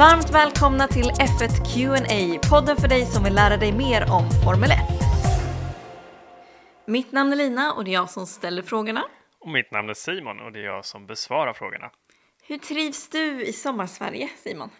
Varmt välkomna till F1 Q&A, podden för dig som vill lära dig mer om Formel 1. Mitt namn är Lina och det är jag som ställer frågorna. Och mitt namn är Simon och det är jag som besvarar frågorna. Hur trivs du i sommarsverige, Simon?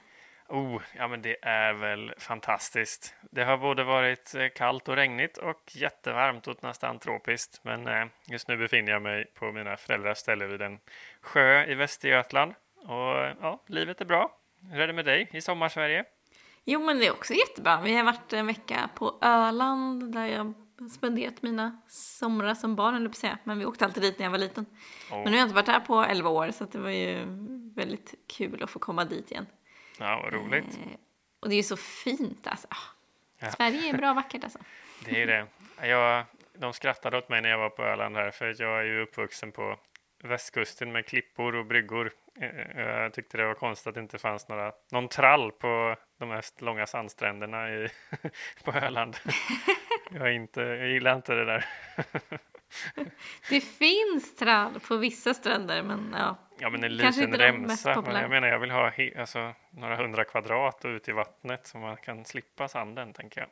Oh, ja men det är väl fantastiskt. Det har både varit eh, kallt och regnigt och jättevarmt och nästan tropiskt. Men eh, just nu befinner jag mig på mina föräldrars ställe vid en sjö i Västergötland. Och ja, livet är bra. Hur är det med dig i sommarsverige? Jo, men det är också jättebra. Vi har varit en vecka på Öland där jag spenderat mina somrar som barn, eller på säga. Men vi åkte alltid dit när jag var liten. Oh. Men nu har jag inte varit där på 11 år, så det var ju väldigt kul att få komma dit igen. Ja, vad roligt. Eh, och det är ju så fint alltså. Ja. Sverige är bra vackert alltså. Det är det. Jag, de skrattade åt mig när jag var på Öland här, för jag är ju uppvuxen på västkusten med klippor och bryggor. Eh, eh, jag tyckte det var konstigt att det inte fanns några, någon trall på de mest långa sandstränderna i, på Öland. Jag, inte, jag gillar inte det där. Det finns trall på vissa stränder, men ja. Ja, men en liten remsa. Men jag menar, jag vill ha alltså, några hundra kvadrat och ut i vattnet så man kan slippa sanden, tänker jag.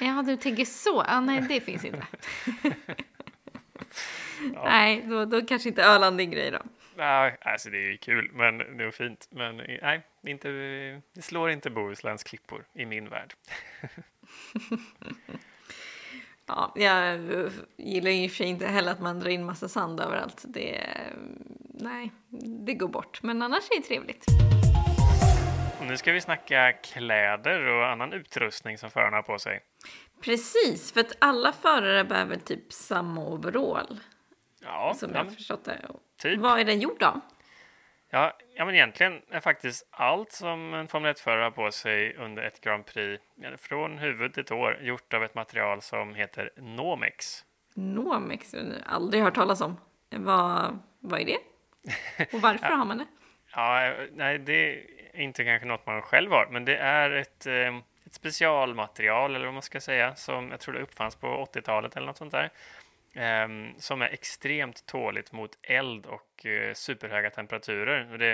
Ja, du tänker så. Ja, nej, det finns inte. Ja. Nej, då, då kanske inte Öland är en grej då. Nej, alltså det är ju kul, men det är fint. Men nej, inte, det slår inte Bohusläns klippor i min värld. ja, jag gillar och för sig inte heller att man drar in massa sand överallt. Det, nej, det går bort. Men annars är det trevligt. Nu ska vi snacka kläder och annan utrustning som förarna har på sig. Precis, för att alla förare behöver typ samma overall. Ja, som jag har förstått det. Typ. Vad är den gjord av? Ja, ja, men egentligen är faktiskt allt som en Formel 1-förare har på sig under ett Grand Prix, från huvud till tår, gjort av ett material som heter Nomex. Nomex? Aldrig hört talas om. Vad, vad är det? Och varför ja, har man det? Ja, nej, det är inte kanske något man själv har, men det är ett, eh, ett specialmaterial, eller vad man ska säga, som jag tror det uppfanns på 80-talet eller något sånt där eh, som är extremt tåligt mot eld och eh, superhöga temperaturer. Och det,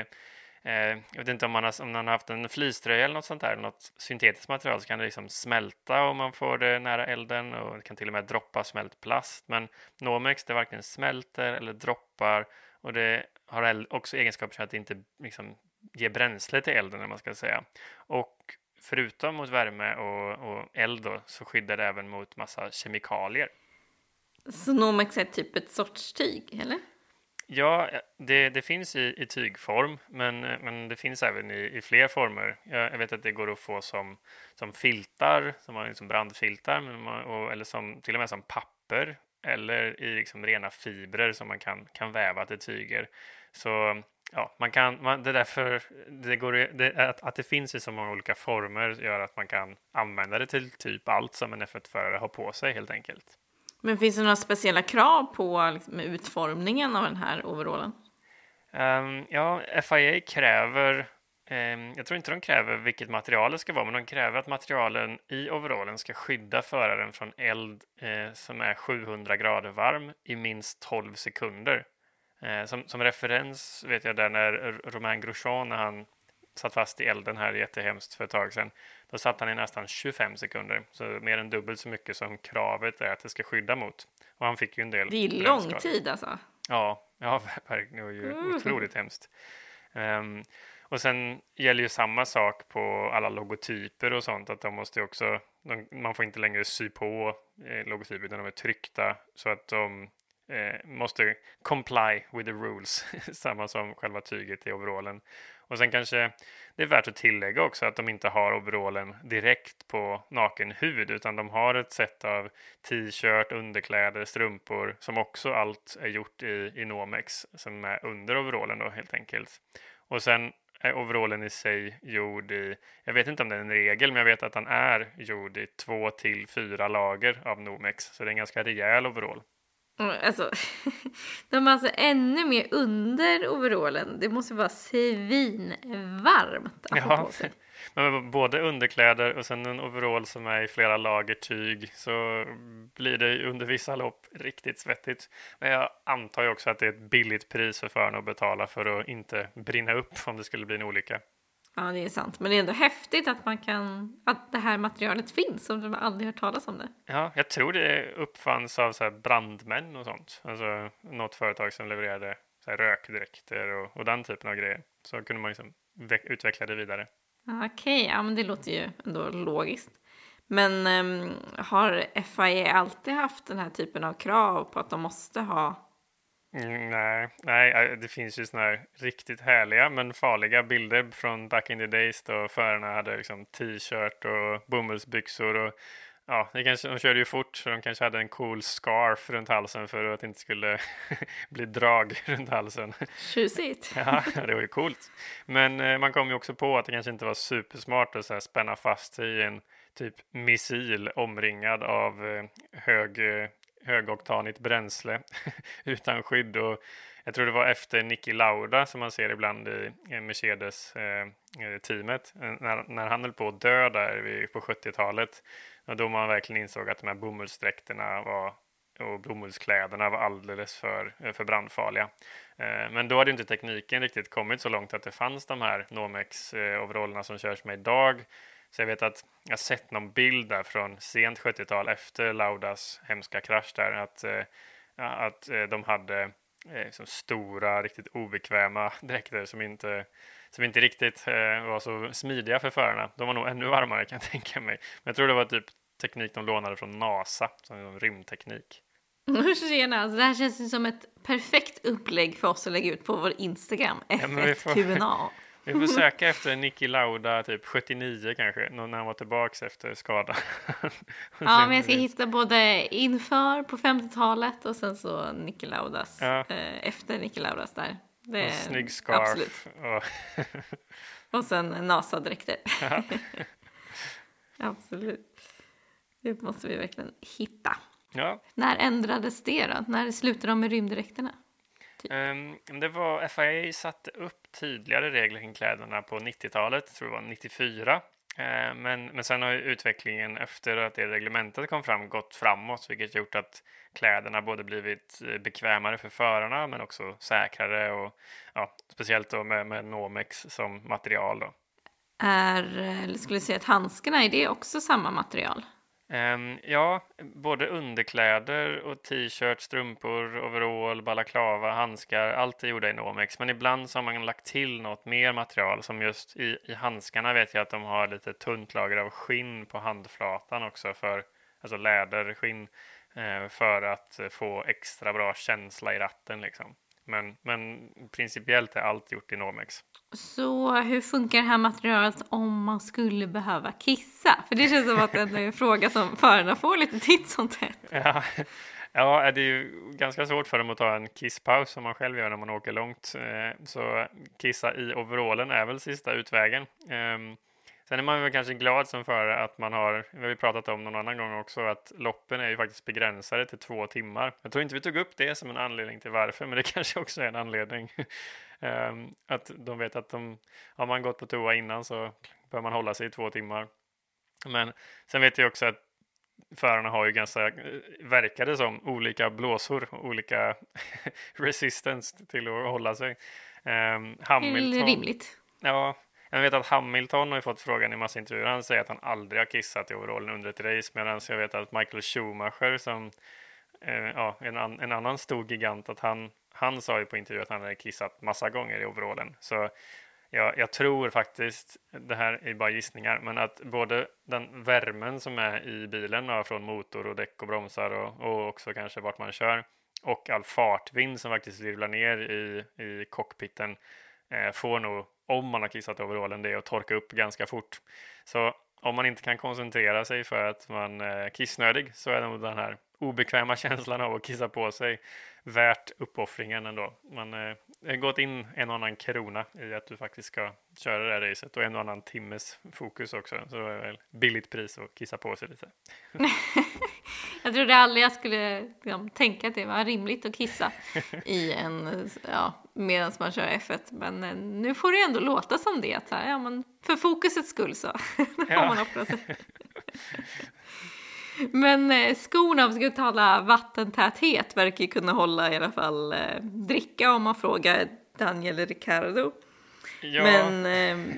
eh, jag vet inte om man, har, om man har haft en fleecetröja eller något sånt där, något syntetiskt material, så kan det liksom smälta om man får det nära elden och det kan till och med droppa smält plast. Men Nomex, det varken smälter eller droppar och det har också egenskaper så att det inte liksom ger bränsle till elden, om man ska säga. Och förutom mot värme och, och eld då, så skyddar det även mot massa kemikalier. Så Nomex är typ ett sorts tyg, eller? Ja, det, det finns i, i tygform, men, men det finns även i, i fler former. Jag, jag, vet att det går att få som, som filtar, som man liksom brandfiltar, men man, och, eller som, till och med som papper, eller i liksom rena fibrer som man kan, kan väva till tyger. Så ja, man kan, man, det är därför det går, det, att, att det finns i så många olika former gör att man kan använda det till typ allt som en F1-förare har på sig helt enkelt. Men finns det några speciella krav på liksom, utformningen av den här overallen? Um, ja, FIA kräver, um, jag tror inte de kräver vilket material det ska vara, men de kräver att materialen i overallen ska skydda föraren från eld uh, som är 700 grader varm i minst 12 sekunder. Uh, som, som, referens vet jag där när Romain Grosjean, när han satt fast i elden här jättehemskt för ett tag sedan, då satt han i nästan 25 sekunder, så mer än dubbelt så mycket som kravet är att det ska skydda mot. Och han fick ju en del. Det är lång tid alltså. Ja, ja. Det var ju mm. otroligt hemskt. Um, och sen gäller ju samma sak på alla logotyper och sånt, att de måste också, de, man får inte längre sy på eh, logotyper, utan de är tryckta så att de eh, måste comply with the rules, samma som själva tyget i overallen. Och sen kanske det är värt att tillägga också att de inte har overallen direkt på naken hud utan de har ett sätt av t-shirt, underkläder, strumpor som också allt är gjort i, i Nomex som är under overallen då helt enkelt. Och sen är overallen i sig gjord i, jag vet inte om det är en regel, men jag vet att den är gjord i två till fyra lager av Nomex, så det är en ganska rejäl overall. Alltså, de är alltså ännu mer under overallen. Det måste vara svinvarmt att ja, på sig. Men både underkläder och sen en overall som är i flera lager tyg så blir det under vissa lopp riktigt svettigt. Men jag antar ju också att det är ett billigt pris för förarna att betala för att inte brinna upp om det skulle bli en olycka. Ja, det är sant. Men det är ändå häftigt att man kan, att det här materialet finns och man aldrig hört talas om det. Ja, jag tror det uppfanns av så brandmän och sånt. Alltså något företag som levererade så rökdräkter och, och den typen av grejer. Så kunde man liksom utveckla det vidare. Okej, okay, ja men det låter ju ändå logiskt. Men um, har FIA alltid haft den här typen av krav på att de måste ha Mm, nej, nej, det finns ju såna här riktigt härliga men farliga bilder från back in the days då förarna hade liksom t-shirt och bomullsbyxor och ja, det kanske, de körde ju fort så de kanske hade en cool scarf runt halsen för att det inte skulle bli drag runt halsen. Tjusigt! ja, det var ju coolt. Men eh, man kom ju också på att det kanske inte var supersmart att så här, spänna fast sig i en typ missil omringad av eh, hög eh, högoktanigt bränsle utan skydd. Och jag tror det var efter Niki Lauda som man ser ibland i Mercedes-teamet. Eh, eh, eh, när, när han höll på att dö där på 70-talet. Då man verkligen insåg att de här bomullsdräkterna var och bomullskläderna var alldeles för, för brandfarliga. Men då hade inte tekniken riktigt kommit så långt att det fanns de här Nomex-overallerna som körs med idag så jag vet att jag sett någon bild där från sent 70-tal efter Laudas hemska krasch där att, eh, att eh, de hade eh, liksom stora, riktigt obekväma dräkter som inte, som inte riktigt var så smidiga för förarna. De var nog ännu varmare kan jag tänka mig. Men jag tror det var typ teknik de lånade från NASA, som rymdteknik. Tjena, alltså det här känns som ett perfekt upplägg för oss att lägga ut på vår Instagram, F1 ja, Vi får söka efter Niki Lauda typ 79 kanske, när han var tillbaks efter skada. ja, men jag ska hitta både inför på 50-talet och sen så Niki Laudas, ja. eh, efter Niki Laudas där. Det är, snygg scarf. Absolut. Och, och sen NASA-dräkter. Ja. absolut. Det måste vi verkligen hitta. Ja. När ändrades det då? När slutade de med rymddräkterna? Typ. Um, det var FIA satte upp tydligare regler kring kläderna på 90-talet, tror det var 94. Uh, men, men sen har utvecklingen efter att det reglementet kom fram gått framåt, vilket gjort att kläderna både blivit eh, bekvämare för förarna men också säkrare och ja, speciellt då med, med Nomex som material. Då. Är, eller skulle säga att handskarna, är det också samma material? Um, ja, både underkläder och t-shirt, strumpor, overall, balaklava, handskar, allt är gjorda i Nomex. Men ibland så har man lagt till något mer material som just i, i handskarna vet jag att de har lite tunt lager av skinn på handflatan också för alltså läderskinn eh, för att få extra bra känsla i ratten liksom. Men, men principiellt är allt gjort i Nomex. Så hur funkar det här materialet om man skulle behöva kissa? För det känns som att det är en fråga som förarna får lite titt som tätt. Ja. ja, det är ju ganska svårt för dem att ta en kisspaus som man själv gör när man åker långt. Eh, så kissa i overallen är väl sista utvägen. Ehm, Sen är man väl kanske glad som förare att man har, vi har ju pratat om någon annan gång också, att loppen är ju faktiskt begränsade till två timmar. Jag tror inte vi tog upp det som en anledning till varför, men det kanske också är en anledning. um, att de vet att de, har man gått på toa innan så bör man hålla sig i två timmar. Men sen vet jag också att förarna har ju ganska, verkar det som, olika blåsor, olika resistance till att hålla sig. Um, Hamilton, rimligt. Ja, jag vet att Hamilton har fått frågan i massa intervjuer. Han säger att han aldrig har kissat i overallen under ett race. Medan jag vet att Michael Schumacher som eh, ja, en, an, en, annan stor gigant att han, han sa ju på intervju att han hade kissat massa gånger i overallen. Så ja, jag tror faktiskt, det här är bara gissningar, men att både den värmen som är i bilen från motor och däck och bromsar och, och också kanske vart man kör och all fartvind som faktiskt virvlar ner i, i cockpiten eh, får nog om man har kissat i overallen det är att torka upp ganska fort. Så om man inte kan koncentrera sig för att man är kissnödig så är nog den här obekväma känslan av att kissa på sig värt uppoffringen ändå. Man eh, har gått in en och annan krona i att du faktiskt ska köra det här racet och en och annan timmes fokus också. Så det är väl billigt pris att kissa på sig lite. jag trodde aldrig jag skulle liksom, tänka att det var rimligt att kissa i en, ja, medan man kör F1. Men eh, nu får det ändå låta som det. Att, ja, men för fokusets skull så ja. har man offrat sig. Men eh, skorna, om vi ska tala vattentäthet, verkar ju kunna hålla i alla fall eh, dricka om man frågar Daniel Ricciardo. Ja. Men eh,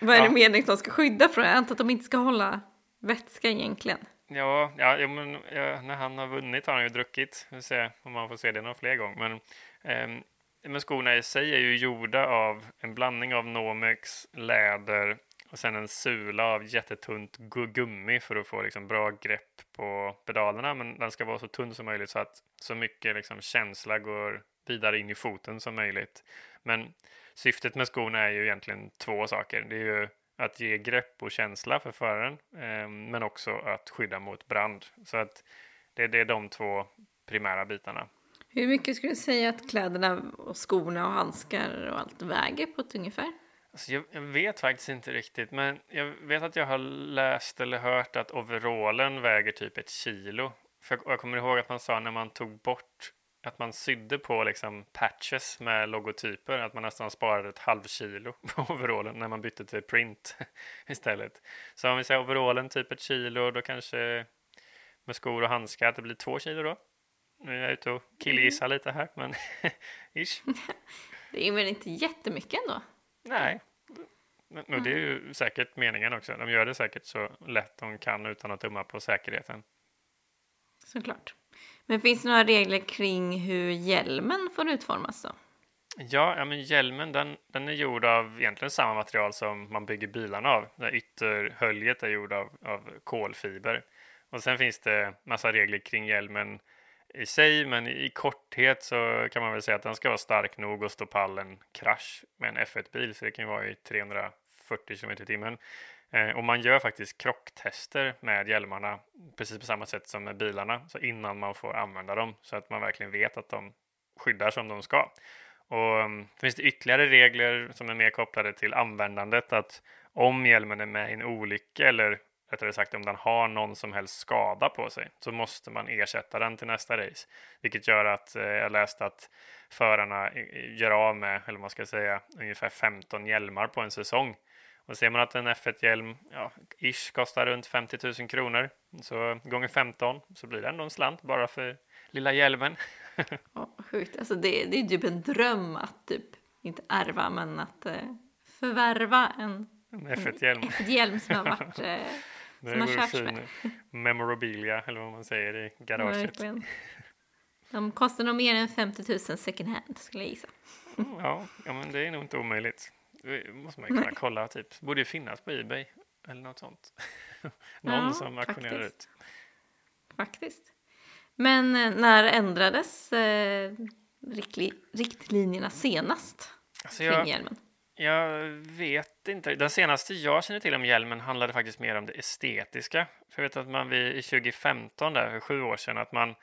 Vad är Ja. det meningen att de ska skydda från? Jag antar att de inte ska hålla vätska egentligen. Ja, ja, ja men ja, när han har vunnit har han ju druckit. Vi får se om man får se det några fler gånger. Men, ehm, men skorna i sig är ju gjorda av en blandning av Nomex, läder och sen en sula av jättetunt gummi för att få liksom, bra grepp på pedalerna. Men den ska vara så tunn som möjligt så att så mycket liksom, känsla går vidare in i foten som möjligt. Men syftet med skorna är ju egentligen två saker. Det är ju att ge grepp och känsla för föraren, eh, men också att skydda mot brand. Så att det, det är de två primära bitarna. Hur mycket skulle du säga att kläderna och skorna och handskar och allt väger på ett ungefär? Alltså jag, jag vet faktiskt inte riktigt, men jag vet att jag har läst eller hört att overallen väger typ ett kilo. För jag, jag kommer ihåg att man sa när man tog bort att man sydde på liksom patches med logotyper, att man nästan sparade ett halvkilo på overallen när man bytte till print istället. Så om vi säger overallen typ ett kilo, då kanske med skor och handskar att det blir två kilo då. Nu är jag ute och killgissar lite här, men ish. Det är väl inte jättemycket ändå? Nej. Men, men det är ju säkert meningen också. De gör det säkert så lätt de kan utan att tumma på säkerheten. Såklart. Men finns det några regler kring hur hjälmen får utformas då? Ja, ja men hjälmen den, den är gjord av egentligen samma material som man bygger bilarna av. Det ytterhöljet är gjord av, av kolfiber. Och sen finns det massa regler kring hjälmen i sig, men i korthet så kan man väl säga att den ska vara stark nog att stå pall en krasch med en F1-bil, så det kan ju vara i 340 km i timmen. Eh, och man gör faktiskt krocktester med hjälmarna precis på samma sätt som med bilarna, så innan man får använda dem, så att man verkligen vet att de skyddar som de ska. Och mm, finns det ytterligare regler som är mer kopplade till användandet, att om hjälmen är med i en olycka eller rättare sagt om den har någon som helst skada på sig så måste man ersätta den till nästa race. Vilket gör att eh, jag läste att förarna eh, gör av med, eller man ska säga, ungefär 15 hjälmar på en säsong. Och ser man att en F1-hjälm, ja, ish, kostar runt 50 000 kronor, så gånger 15 så blir det ändå en slant bara för lilla hjälmen. Ja, sjukt. Alltså det, det är typ en dröm att typ, inte ärva, men att eh, förvärva en En F1-hjälm. F1-hjälm som har varit eh, Det som körts fin med. memorabilia, eller vad man säger, i garaget. Verkligen. De kostar nog mer än 50 000 second hand skulle jag gissa. Mm, Ja, ja, men det är nog inte omöjligt. Det måste man ju kunna Nej. kolla. Typ. Borde ju finnas på Ebay eller något sånt. Någon Ja, som auktionerar ut. Faktiskt. Men eh, när ändrades eh, riktli- riktlinjerna senast Alltså kring jag, hjälmen? Jag vet inte. Den senaste jag känner till om hjälmen handlade faktiskt mer om det estetiska. För jag vet att man vid, i 2015, där, för sju år sedan, att man,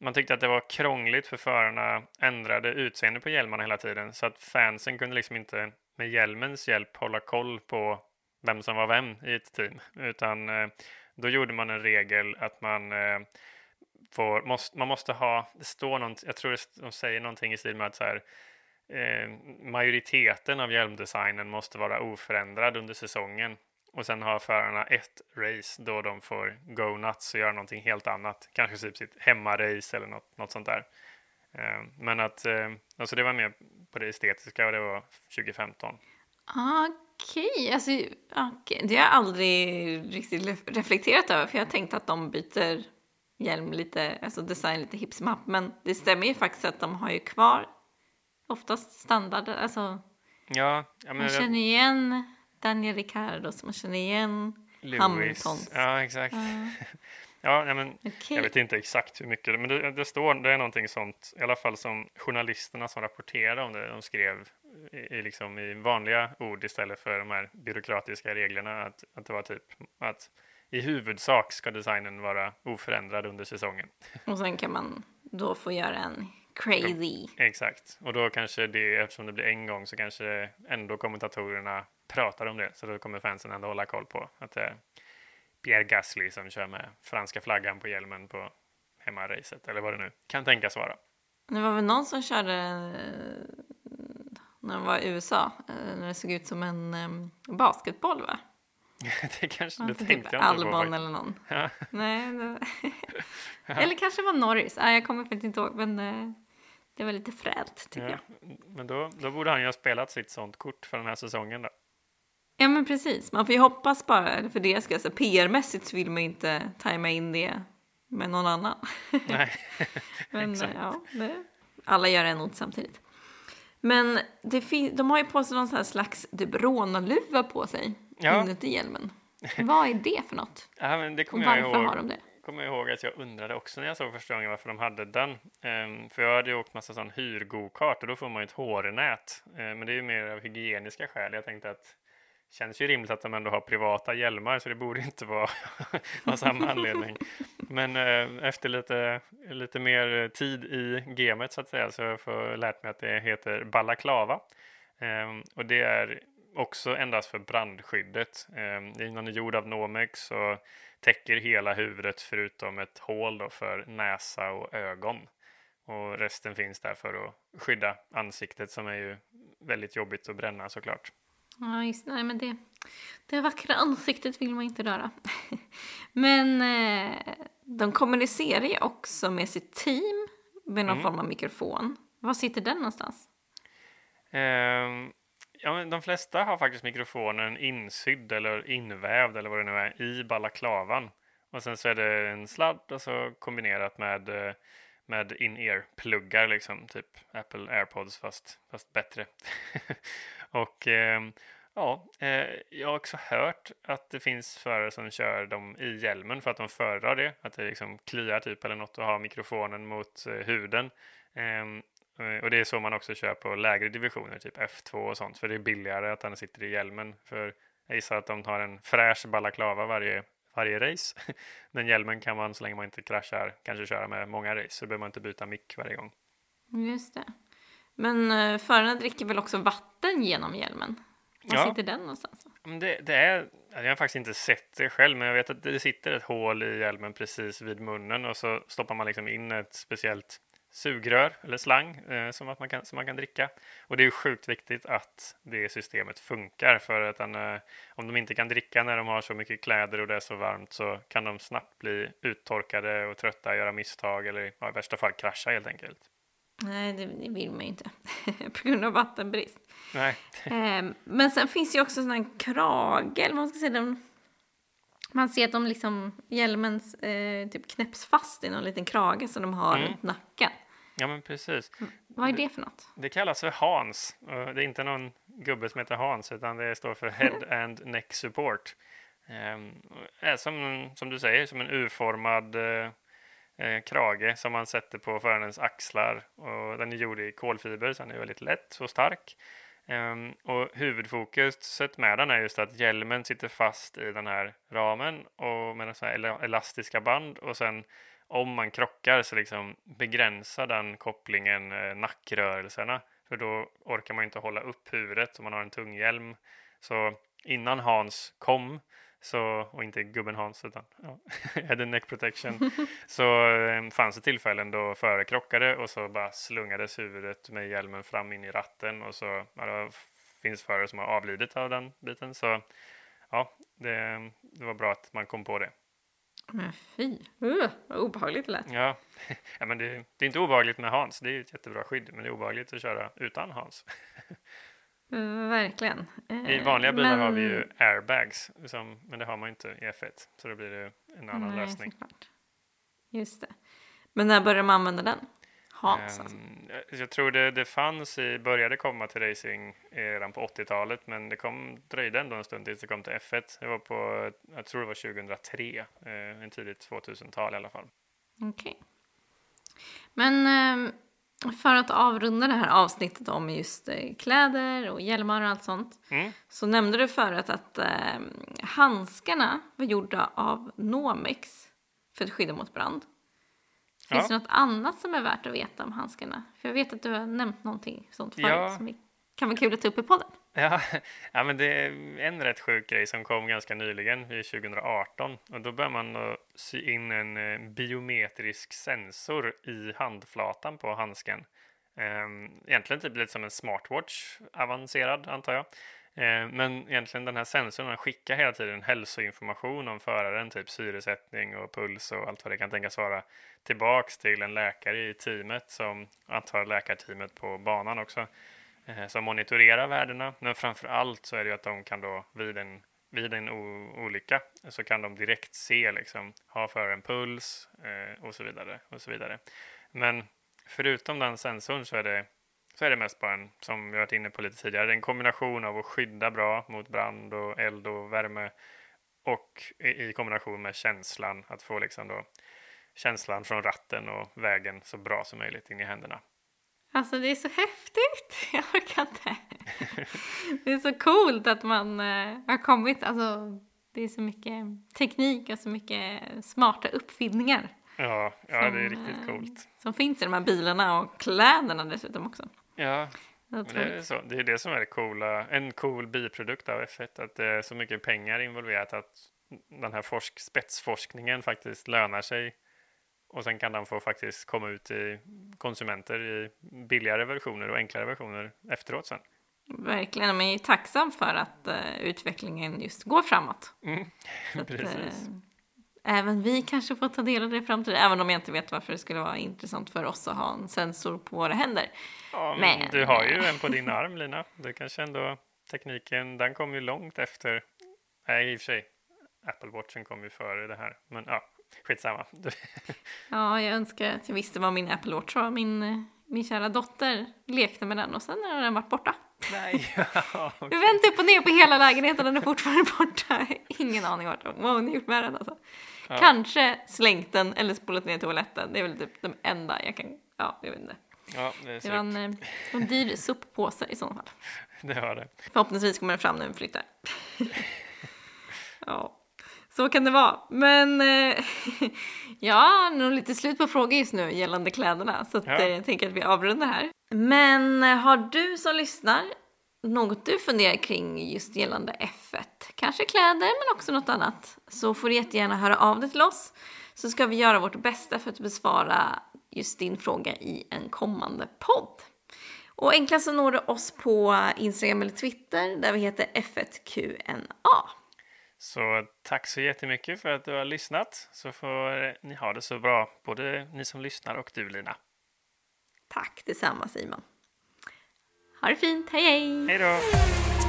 man tyckte att det var krångligt för förarna ändrade utseende på hjälmarna hela tiden. Så att fansen kunde liksom inte med hjälmens hjälp hålla koll på vem som var vem i ett team. Utan eh, då gjorde man en regel att man eh, får, måste, man måste ha, det står något, jag tror de säger någonting i stil med att så här, eh, majoriteten av hjälmdesignen måste vara oförändrad under säsongen. Och sen har förarna ett race då de får go nuts och göra någonting helt annat. Kanske typ sitt hemmarace eller något, något sånt där. Eh, men att, eh, alltså det var mer på det estetiska och det var 2015. Okej, alltså, okay. det har jag aldrig riktigt reflekterat över för jag har tänkt att de byter hjälm lite, alltså design lite hipp. Men det stämmer ju faktiskt att de har ju kvar oftast standard, alltså Ja, men man känner igen Daniel Ricciardo så man känner igen Lewis. Hamiltons. Ja, exakt. Ja, Ja, men okej. Jag vet inte exakt hur mycket, men det, det står, det är någonting sånt, i alla fall som journalisterna som rapporterade om det, de skrev i, i, liksom i vanliga ord istället för de här byråkratiska reglerna, att, att det var typ att i huvudsak ska designen vara oförändrad under säsongen. Och sen kan man då få göra en crazy. Exakt, och då kanske det, eftersom det blir en gång, så kanske ändå kommentatorerna pratar om det, så då kommer fansen ändå hålla koll på att det är Pierre Gasly som kör med franska flaggan på hjälmen på hemmaracet, eller vad det nu kan tänkas vara. Det var väl någon som körde eh, när de var i USA, eh, när det såg ut som en eh, basketboll va? det kanske, det tänkte typ jag inte på Albon faktiskt. eller någon. Ja. Nej, det... eller kanske var Norris. Nej, jag kommer faktiskt inte ihåg, men eh, det var lite frält tycker Ja. jag. Men då, då borde han ju ha spelat sitt sånt kort för den här säsongen då. Ja men precis, man får ju hoppas bara för det ska, alltså PR-mässigt så vill man ju inte tajma in det med någon annan. Nej, men exakt. ja, det, alla gör en ont samtidigt. Men det fin- de har ju på sig någon sån här slags typ rånarluva på sig Ja. inuti hjälmen. Vad är det för något? Ja, men det kommer jag varför ihåg. har de det? Kommer jag ihåg att jag undrade också när jag såg första gången varför de hade den. Ehm, för jag hade ju åkt massa sån hyrgokart och då får man ju ett hårnät. Ehm, men det är ju mer av hygieniska skäl. Jag tänkte att det känns ju rimligt att de ändå har privata hjälmar så det borde inte vara av samma anledning. Men eh, efter lite, lite mer tid i gamet så att säga så har jag får lärt mig att det heter balaklava. Ehm, och det är också endast för brandskyddet. Ehm, det är någon gjord av Nomex och täcker hela huvudet förutom ett hål för näsa och ögon. Och resten finns där för att skydda ansiktet som är ju väldigt jobbigt att bränna såklart. Ja, just nej, men det, det vackra ansiktet vill man inte röra. Men eh, de kommunicerar ju också med sitt team med någon Mm. form av mikrofon. Var sitter den någonstans? Ehm, ja, men de flesta har faktiskt mikrofonen insydd eller invävd eller vad det nu är i balaklavan. Och sen så är det en sladd och så kombinerat med, eh, med in-ear-pluggar liksom, typ Apple AirPods fast, fast bättre. och ehm, ja, eh, jag har också hört att det finns förare som kör dem i hjälmen för att de föredrar det. Att det liksom kliar typ eller något att ha mikrofonen mot eh, huden. Ehm, Eh, Och det är så man också kör på lägre divisioner, typ F2 och sånt, för det är billigare att den sitter i hjälmen. För jag gissar att de tar en fräsch balaklava varje, varje race. Men hjälmen kan man, så länge man inte kraschar, kanske köra med många race, så behöver man inte byta mick varje gång. Just det. Men eh, förarna dricker väl också vatten genom hjälmen? Var Ja. sitter den någonstans? Men Det, det är, jag har faktiskt inte sett det själv, men jag vet att det sitter ett hål i hjälmen precis vid munnen och så stoppar man liksom in ett speciellt sugrör eller slang eh, som, att man kan, som man kan dricka. Och det är ju sjukt viktigt att det systemet funkar för att den, eh, om de inte kan dricka när de har så mycket kläder och det är så varmt så kan de snabbt bli uttorkade och trötta, göra misstag eller ja, i värsta fall krascha helt enkelt. Nej, det, det vill man ju inte. På grund av vattenbrist. Nej, Eh, men sen finns ju också sån här vad man ska säga. Den, man ser att de liksom, hjälmen eh, typ knäpps fast i någon liten krage som de har Mm. runt nacken. Ja men precis. Vad är det för något? Det kallas för Hans. Och Det är inte någon gubbe som heter Hans, utan det står för Head and Neck Support. Ehm, är som, som du säger, som en U-formad eh, eh, krage som man sätter på förarens axlar. Och den är gjord i kolfiber, så den är väldigt lätt och stark. Ehm, och huvudfokuset med den är just att hjälmen sitter fast i den här ramen och med så här ela- elastiska band och sen om man krockar så liksom begränsar den kopplingen eh, nackrörelserna. För då orkar man inte hålla upp huvudet om man har en tung hjälm. Så innan Hans kom, så, och inte gubben Hans utan ja, head and neck protection, så eh, fanns det tillfällen då förare krockade och så bara slungades huvudet med hjälmen fram in i ratten och så ja, det finns förare som har avlidit av den biten. Så ja, det, det var bra att man kom på det. Men fy, uh, vad obehagligt det lät. Ja, ja men det, det är inte obehagligt med Hans. Det är ju ett jättebra skydd, men det är obehagligt att köra utan Hans. Uh, verkligen. Eh, I vanliga bilar men- har vi ju airbags, som, men det har man ju inte i F1. Så då blir det en annan Nej, lösning. såklart. Just det. Men när började man använda den? Hans alltså. Ehm, jag- tror det, det fanns i, började komma till racing redan på 80-talet, men det kom, dröjde ändå en stund tills det kom till F1. Det var på, jag tror det var 2003, eh, en tidigt 2000-tal i alla fall. Okej. Men eh, för att avrunda det här avsnittet om just eh, kläder och hjälmar och allt sånt. Mm. Så nämnde du förut att eh, handskarna var gjorda av Nomex för att skydda mot brand. Finns Ja. det något annat som är värt att veta om handskarna? För jag vet att du har nämnt någonting sånt förut Ja. som kan vara kul att ta upp i podden. Ja, ja, men det är en rätt sjuk grej som kom ganska nyligen, i 2018. Och då började man sy in en eh, biometrisk sensor i handflatan på handsken. Ehm, Egentligen typ lite som en smartwatch, avancerad antar jag. Eh, Men egentligen den här sensorn den skickar hela tiden hälsoinformation om föraren, typ syresättning och puls och allt vad det kan tänkas vara, tillbaks till en läkare i teamet som antar läkarteamet på banan också. eh, som monitorerar värdena. Men framför allt så är det ju att de kan då vid en, vid en olycka så kan de direkt se liksom, ha föraren puls eh, och så vidare och så vidare. Men förutom den sensorn så är det så är det mest bara en, som vi varit inne på lite tidigare, en kombination av att skydda bra mot brand och eld och värme och i, kombination med känslan, att få liksom då känslan från ratten och vägen så bra som möjligt in i händerna. Alltså det är så häftigt, jag orkar inte. det är så coolt att man eh, har kommit, alltså det är så mycket teknik och så mycket smarta uppfinningar. Ja, ja som, det är riktigt coolt. Som finns i de här bilarna och kläderna dessutom också. Ja, det är, så. det är det som är det coola. En cool biprodukt av F1, att det är så mycket pengar involverat att den här forsk, spetsforskningen faktiskt lönar sig. Och sen kan den få faktiskt komma ut i konsumenter i billigare versioner och enklare versioner efteråt sen. Verkligen, man är tacksam för att uh, utvecklingen just går framåt. Mm. Precis. Att, uh, även vi kanske får ta del av det i framtiden, även om jag inte vet varför det skulle vara intressant för oss att ha en sensor på våra händer. Ja, men, men du har ju en på din arm Lina. Det kanske ändå tekniken, den kom ju långt efter. Nej, i och för sig. Apple Watchen kom ju före det här, men ja, skitsamma. ja, jag önskar att jag visste vad min Apple Watch var. Min, min kära dotter lekte med den och sen har den varit borta. Nej, ja, okay. Vi vänt upp och ner på hela lägenheten, den är fortfarande borta. Ingen aning vart vad hon har gjort med den alltså. Ja. Kanske slängt den eller spolat ner toaletten. Det är väl typ de enda jag kan, ja, jag vet inte. Ja, det, är det var en, eh, en dyr soppåse i så fall. Det var det. Förhoppningsvis kommer den fram när vi flyttar. ja, så kan det vara. Men eh, har nog lite slut på frågor just nu gällande kläderna så att, ja. Eh, jag tänker att vi avrundar här. Men har du som lyssnar något du funderar kring just gällande F1, kanske kläder men också något annat, så får du jättegärna höra av dig till oss så ska vi göra vårt bästa för att besvara just din fråga i en kommande podd. Och enklast så når du oss på Instagram eller Twitter där vi heter F1QNA. Så tack så jättemycket för att du har lyssnat så får ni ha det så bra, både ni som lyssnar och du Lina. Tack detsamma Simon. Ha det fint, hej hej! Hej då!